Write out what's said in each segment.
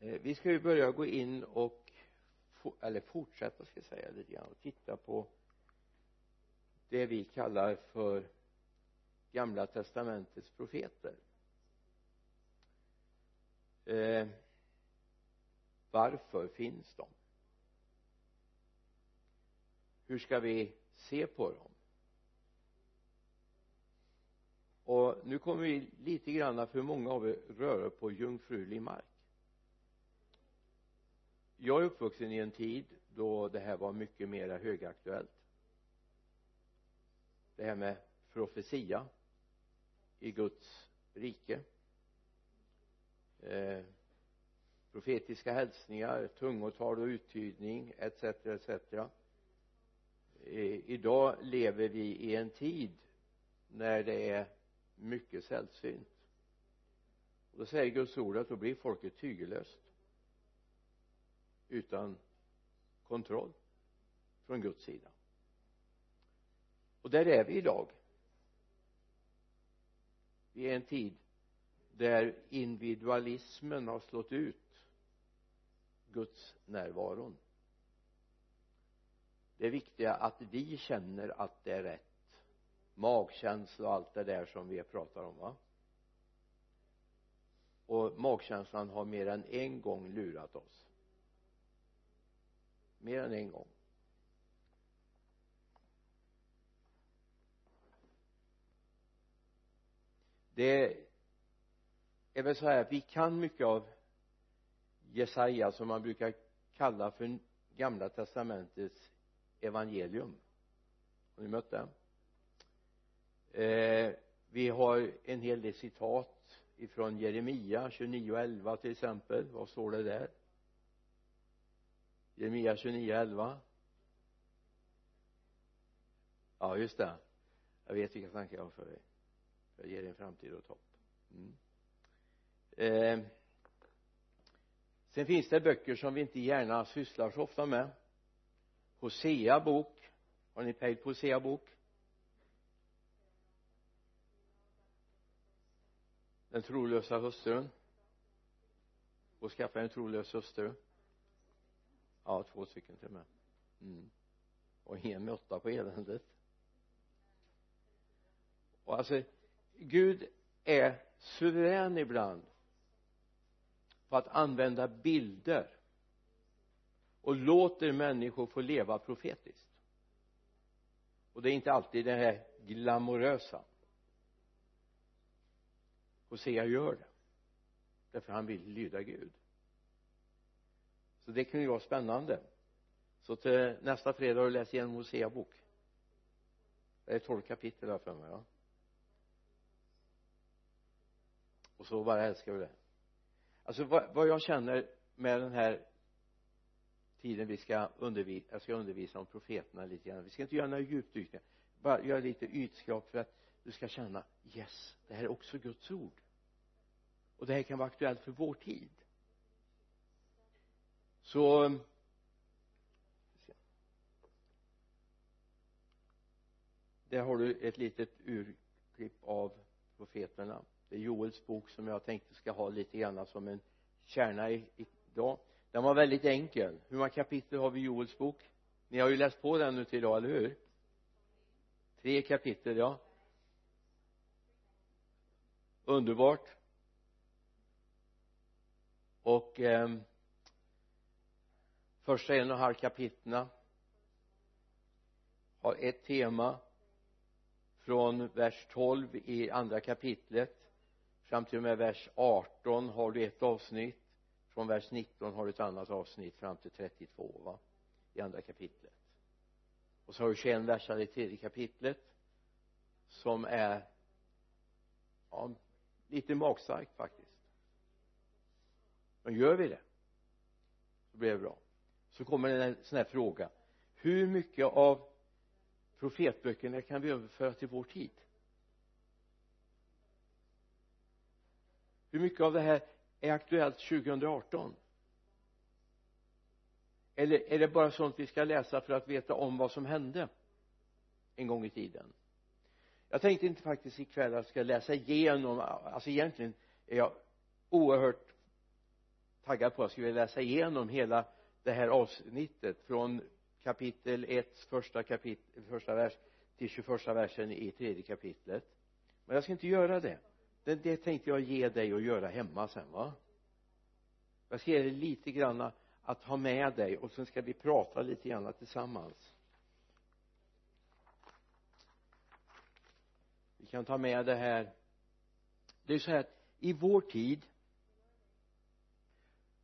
Eh, vi ska ju börja gå in och eller fortsätta ska jag säga lite grann och titta på det vi kallar för gamla testamentets profeter. Eh, varför finns de? Hur ska vi se på dem? Och nu kommer vi lite grann för många av er röra på jungfrulig mark jag är uppvuxen i en tid då det här var mycket mera högaktuellt. Det här med profetia i Guds rike. Eh, profetiska hälsningar, tungotal och uttydning etc etc eh, idag lever vi i en tid när det är mycket sällsynt. Och då säger Guds ord att då blir folket tygellöst utan kontroll från Guds sida. Och där är vi idag. Vi är i en tid där individualismen har slått ut Guds närvaron. Det är viktiga att vi känner att det är rätt. Magkänsla och allt det där som vi pratar om va? Och magkänslan har mer än en gång lurat oss mer än en gång. Det är väl så här att vi kan mycket av Jesaja som man brukar kalla för gamla testamentets evangelium. Har ni mött det? Eh, vi har en hel del citat ifrån Jeremia 29 och 11 till exempel. Vad står det där? Jeremia 29 11 ja just det. Jag vet vilka tankar jag har för dig. Jag ger dig en framtid och ett hopp mm. eh, sen finns det böcker som vi inte gärna sysslar så ofta med. Hosea bok. Har ni pejl på Hosea bok? Den trolösa hustrun. Och skaffa en trolös hustru ja två stycken till och med. Mm. och en med åtta på eländet. Och alltså Gud är suverän ibland på att använda bilder och låter människor få leva profetiskt. Och det är inte alltid det här glamorösa. Hosea gör det. Därför han vill lyda Gud så det kan ju vara spännande. Så till nästa fredag har du läst igenom Hosea bok det är tolv kapitel här för mig ja. Och så bara älskar vi det. Alltså vad, vad jag känner med den här tiden vi ska undervisa, jag ska undervisa om profeterna lite grann. Vi ska inte göra några djupdykningar. Bara göra lite ytskrap för att du ska känna yes det här är också Guds ord. Och det här kan vara aktuellt för vår tid så eh, där har du ett litet urklipp av profeterna. Det är Joels bok som jag tänkte ska ha lite grann som en kärna idag. Den var väldigt enkel. Hur många kapitel har vi i Joels bok? Ni har ju läst på den nu till idag, eller hur? Tre kapitel, ja. Underbart. Och eh, första en och en halv kapitlerna har ett tema från vers 12 i andra kapitlet. Fram till och med vers 18 har du ett avsnitt. Från vers 19 har du ett annat avsnitt fram till 32 va i andra kapitlet. Och så har du 21 versar i tredje kapitlet som är ja, lite magstarkt faktiskt. Men gör vi det så blir det bra så kommer en sån här fråga. Hur mycket av profetböckerna kan vi överföra till vår tid? Hur mycket av det här är aktuellt 2018 eller är det bara sånt vi ska läsa för att veta om vad som hände en gång i tiden? Jag tänkte inte faktiskt ikväll att jag ska läsa igenom alltså egentligen är jag oerhört taggad på att jag skulle vilja läsa igenom hela det här avsnittet från kapitel 1 första kapitel första vers till 21 versen i tredje kapitlet. Men jag ska inte göra det. Det, det tänkte jag ge dig att göra hemma sen va? Jag ska ge dig lite granna att ha med dig och sen ska vi prata lite grann tillsammans. Vi kan ta med det här. Det är så här att i vår tid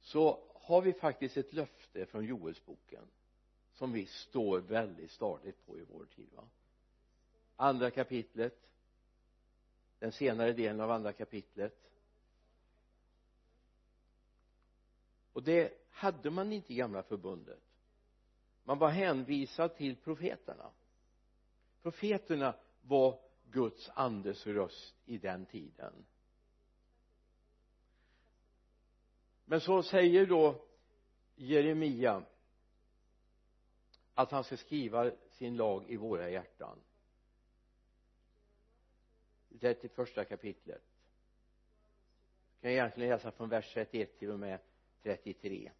så har vi faktiskt ett löfte från Joelsboken som vi står väldigt stadigt på i vår tid va? Andra kapitlet den senare delen av andra kapitlet. Och det hade man inte i gamla förbundet. Man var hänvisad till profeterna. Profeterna var Guds andes röst i den tiden. Men så säger då Jeremia att han ska skriva sin lag i våra hjärtan. Det till första kapitlet. Kan egentligen läsa från vers 31 till och med 33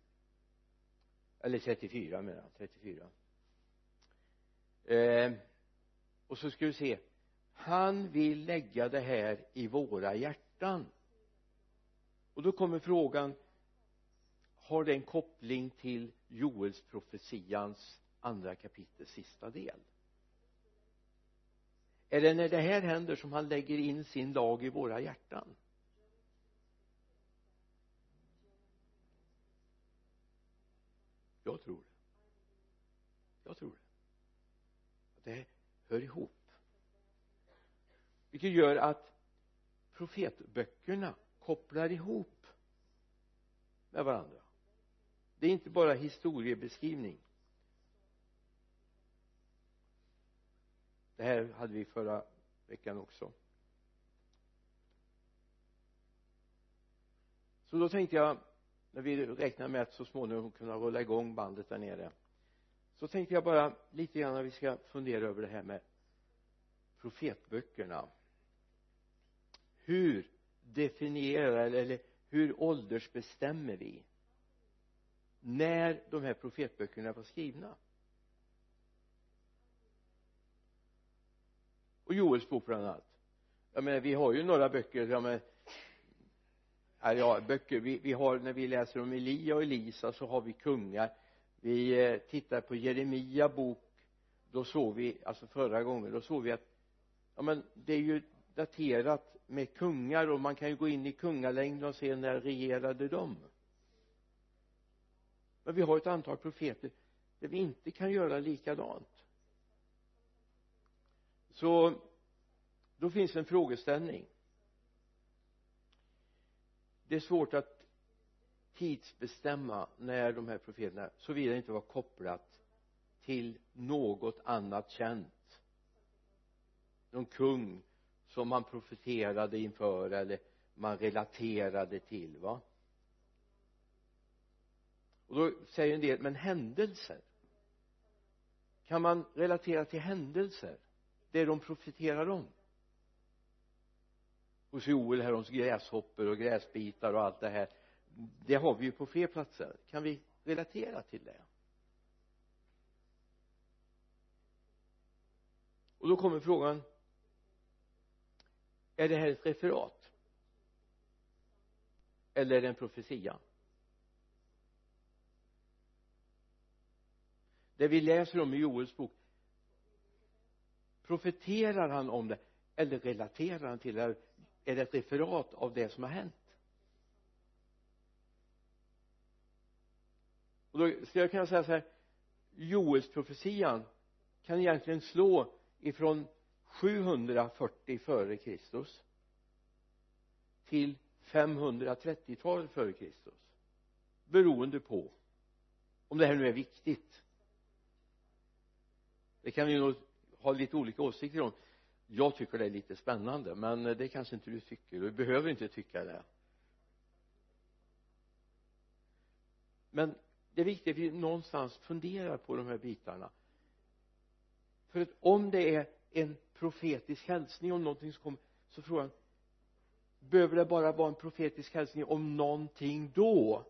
eller 34 menar jag. 34 eh, och så ska vi se. Han vill lägga det här i våra hjärtan. Och då kommer frågan har det en koppling till Joels profetians andra kapitel sista del? Är det när det här händer som han lägger in sin lag i våra hjärtan? Jag tror det. Jag tror det. Det hör ihop. Vilket gör att profetböckerna kopplar ihop med varandra det är inte bara historiebeskrivning. Det här hade vi förra veckan också. Så då tänkte jag när vi räknar med att så småningom kunna rulla igång bandet där nere så tänkte jag bara lite grann att vi ska fundera över det här med profetböckerna. Hur definierar eller hur åldersbestämmer vi? När de här profetböckerna var skrivna. Och Joels bok bland annat. Jag menar vi har ju några böcker ja men ja böcker vi, vi har när vi läser om Elia och Elisa så har vi kungar. Vi eh, tittar på Jeremia bok. Då såg vi alltså förra gången då såg vi att ja men det är ju daterat med kungar och man kan ju gå in i kungalängden och se när regerade de? Men vi har ett antal profeter där vi inte kan göra likadant. Så då finns en frågeställning. Det är svårt att tidsbestämma när de här profeterna såvida det inte var kopplat till något annat känt. Någon kung som man profeterade inför eller man relaterade till va? Och då säger en del men händelser. Kan man relatera till händelser? Det de profeterar om? Hos Joel här om gräshoppor och gräsbitar och allt det här. Det har vi ju på fler platser. Kan vi relatera till det? Och då kommer frågan är det här ett referat? Eller är det en profetia? Det vi läser om i Joels bok profeterar han om det eller relaterar han till det? Är det ett referat av det som har hänt? Och då ska jag kunna säga så här Joels profetian kan egentligen slå ifrån 740 före Kristus till 530-talet före Kristus beroende på om det här nu är viktigt det kan vi nog ha lite olika åsikter om. Jag tycker det är lite spännande men det kanske inte du tycker. Du behöver inte tycka det. Men det är viktigt att vi någonstans funderar på de här bitarna. För att om det är en profetisk hälsning om någonting som kommer så frågan behöver det bara vara en profetisk hälsning om någonting då?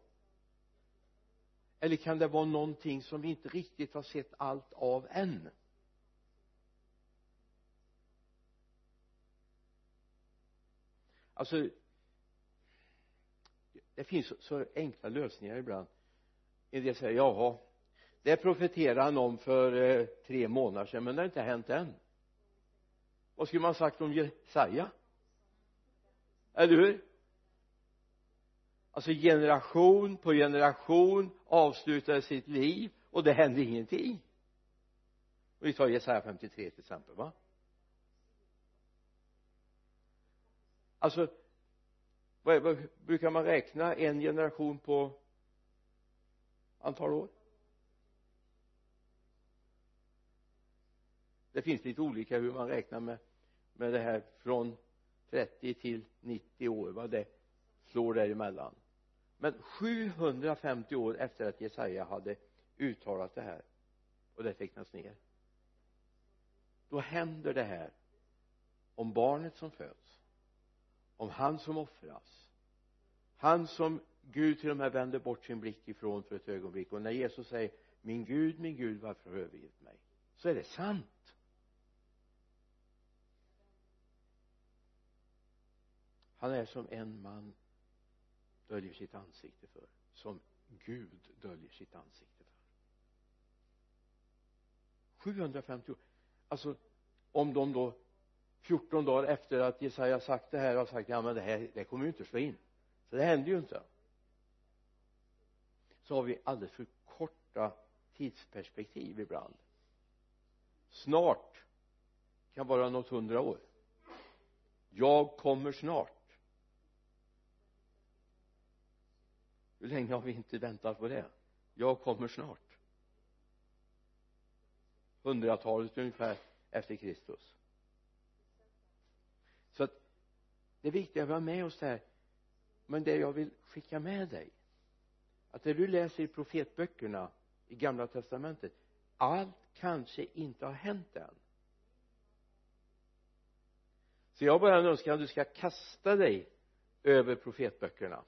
Eller kan det vara någonting som vi inte riktigt har sett allt av än? Alltså det finns så enkla lösningar ibland. En del säger jaha det profeterade han om för eh, tre månader sedan men det har inte hänt än. Vad skulle man sagt om Jesaja? Eller hur? Alltså generation på generation avslutade sitt liv och det hände ingenting. Och vi tar Jesaja 53 till exempel va? Alltså vad, vad brukar man räkna en generation på antal år? Det finns lite olika hur man räknar med med det här från 30 till 90 år vad det slår däremellan. Men 750 år efter att Jesaja hade uttalat det här och det tecknas ner då händer det här om barnet som föds om han som offras han som Gud till och med vänder bort sin blick ifrån för ett ögonblick. Och när Jesus säger min Gud, min Gud varför har du övergivit mig? så är det sant. Han är som en man döljer sitt ansikte för som Gud döljer sitt ansikte för. 750 år alltså om de då 14 dagar efter att Jesaja sagt det här har sagt ja men det här det kommer ju inte slå in. Så det händer ju inte. Så har vi alldeles för korta tidsperspektiv ibland. Snart kan vara något hundra år. Jag kommer snart. Hur länge har vi inte väntat på det? Jag kommer snart. Hundratalet ungefär efter Kristus så att det är viktigt att vi har med oss det här men det jag vill skicka med dig att det du läser i profetböckerna i gamla testamentet allt kanske inte har hänt än. Så jag bara önskar att du ska kasta dig över profetböckerna.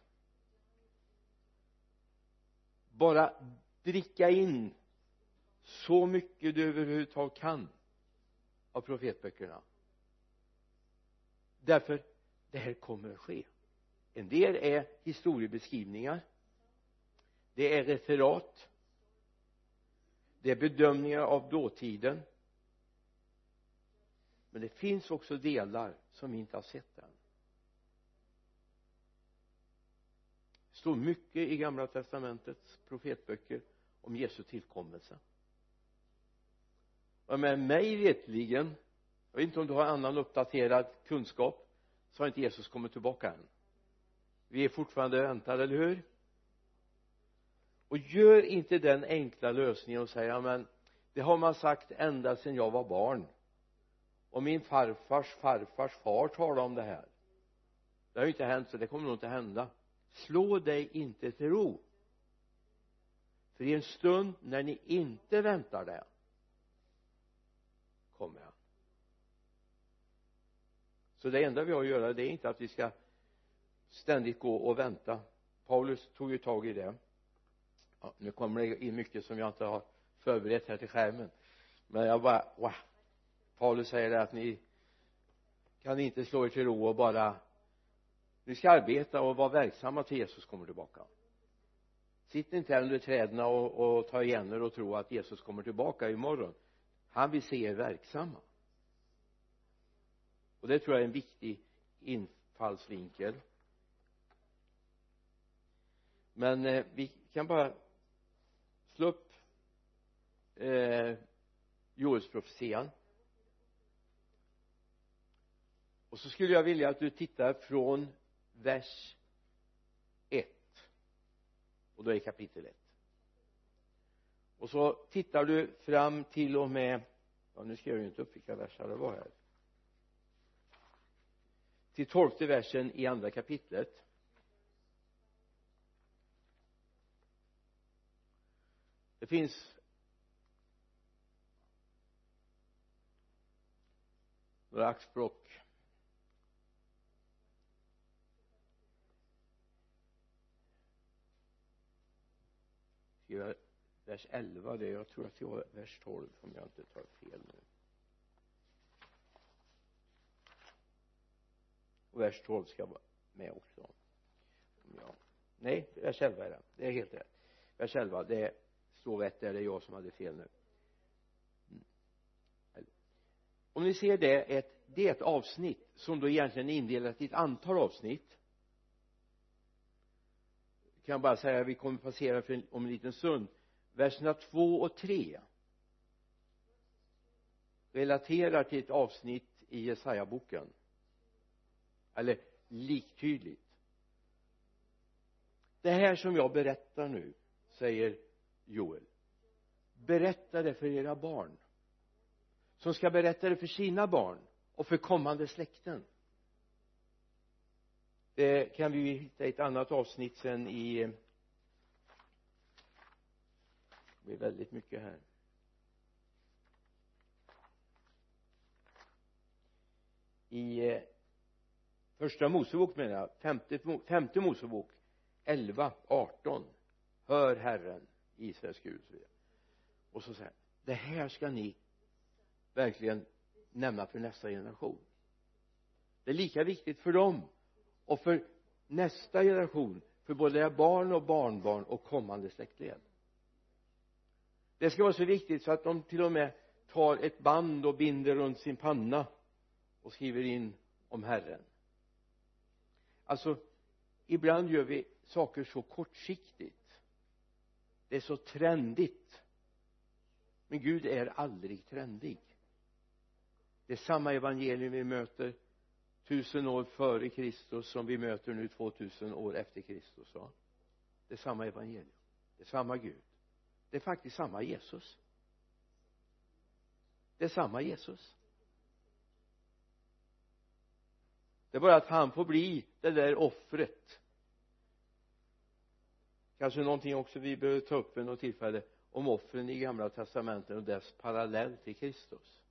Bara dricka in så mycket du överhuvudtaget kan av profetböckerna. Därför det här kommer att ske. En del är historiebeskrivningar. Det är referat. Det är bedömningar av dåtiden. Men det finns också delar som vi inte har sett än. Det står mycket i gamla testamentets profetböcker om Jesu tillkommelse. Och med mig vetligen jag vet inte om du har annan uppdaterad kunskap så har inte Jesus kommit tillbaka än. Vi är fortfarande väntade, eller hur? Och gör inte den enkla lösningen och säga men det har man sagt ända sedan jag var barn. Och min farfars farfars far talade om det här. Det har ju inte hänt så det kommer nog inte hända. Slå dig inte till ro. För i en stund när ni inte väntar det kommer han så det enda vi har att göra det är inte att vi ska ständigt gå och vänta. Paulus tog ju tag i det. Ja, nu kommer det in mycket som jag inte har förberett här till skärmen. Men jag bara wow. Paulus säger att ni kan inte slå er till ro och bara ni ska arbeta och vara verksamma till Jesus kommer tillbaka. Sitt inte här under träden och, och ta igen er och tro att Jesus kommer tillbaka imorgon. Han vill se er verksamma och det tror jag är en viktig infallsvinkel. Men eh, vi kan bara slå upp eh, Joelsprofetian. Och så skulle jag vilja att du tittar från vers 1 och då är kapitel 1 och så tittar du fram till och med ja nu skrev jag ju inte upp vilka versar det var här till tolfte versen i andra kapitlet. Det finns några axplock. Vers 11 det jag tror att det var vers 12 om jag inte tar fel nu. Och vers 12 ska vara med också. Ja. nej vers 11 är det. Det är helt rätt. Vers 11 det står rätt där. Det är jag som hade fel nu. Mm. Om ni ser det ett, det är ett avsnitt som då egentligen är indelat i ett antal avsnitt. Kan jag bara säga vi kommer passera för en, om en liten stund. Verserna 2 och 3 relaterar till ett avsnitt i Jesaja-boken eller liktydligt. Det här som jag berättar nu säger Joel. Berätta det för era barn som ska berätta det för sina barn och för kommande släkten. Det kan vi hitta i ett annat avsnitt sen i det blir väldigt mycket här. I eh, första Mosebok menar jag. Femte, femte Mosebok 11, 18 hör Herren Israels Gud och så vidare. Och så säger det här ska ni verkligen nämna för nästa generation. Det är lika viktigt för dem och för nästa generation för både era barn och barnbarn och kommande släktled. Det ska vara så viktigt så att de till och med tar ett band och binder runt sin panna och skriver in om Herren alltså ibland gör vi saker så kortsiktigt. Det är så trendigt. Men Gud är aldrig trendig. Det är samma evangelium vi möter tusen år före Kristus som vi möter nu 2000 år efter Kristus va det är samma evangelium. Det är samma Gud. Det är faktiskt samma Jesus. Det är samma Jesus. Det är bara att han får bli det där offret. Kanske någonting också vi behöver ta upp vid något tillfälle om offren i gamla testamentet och dess parallell till Kristus.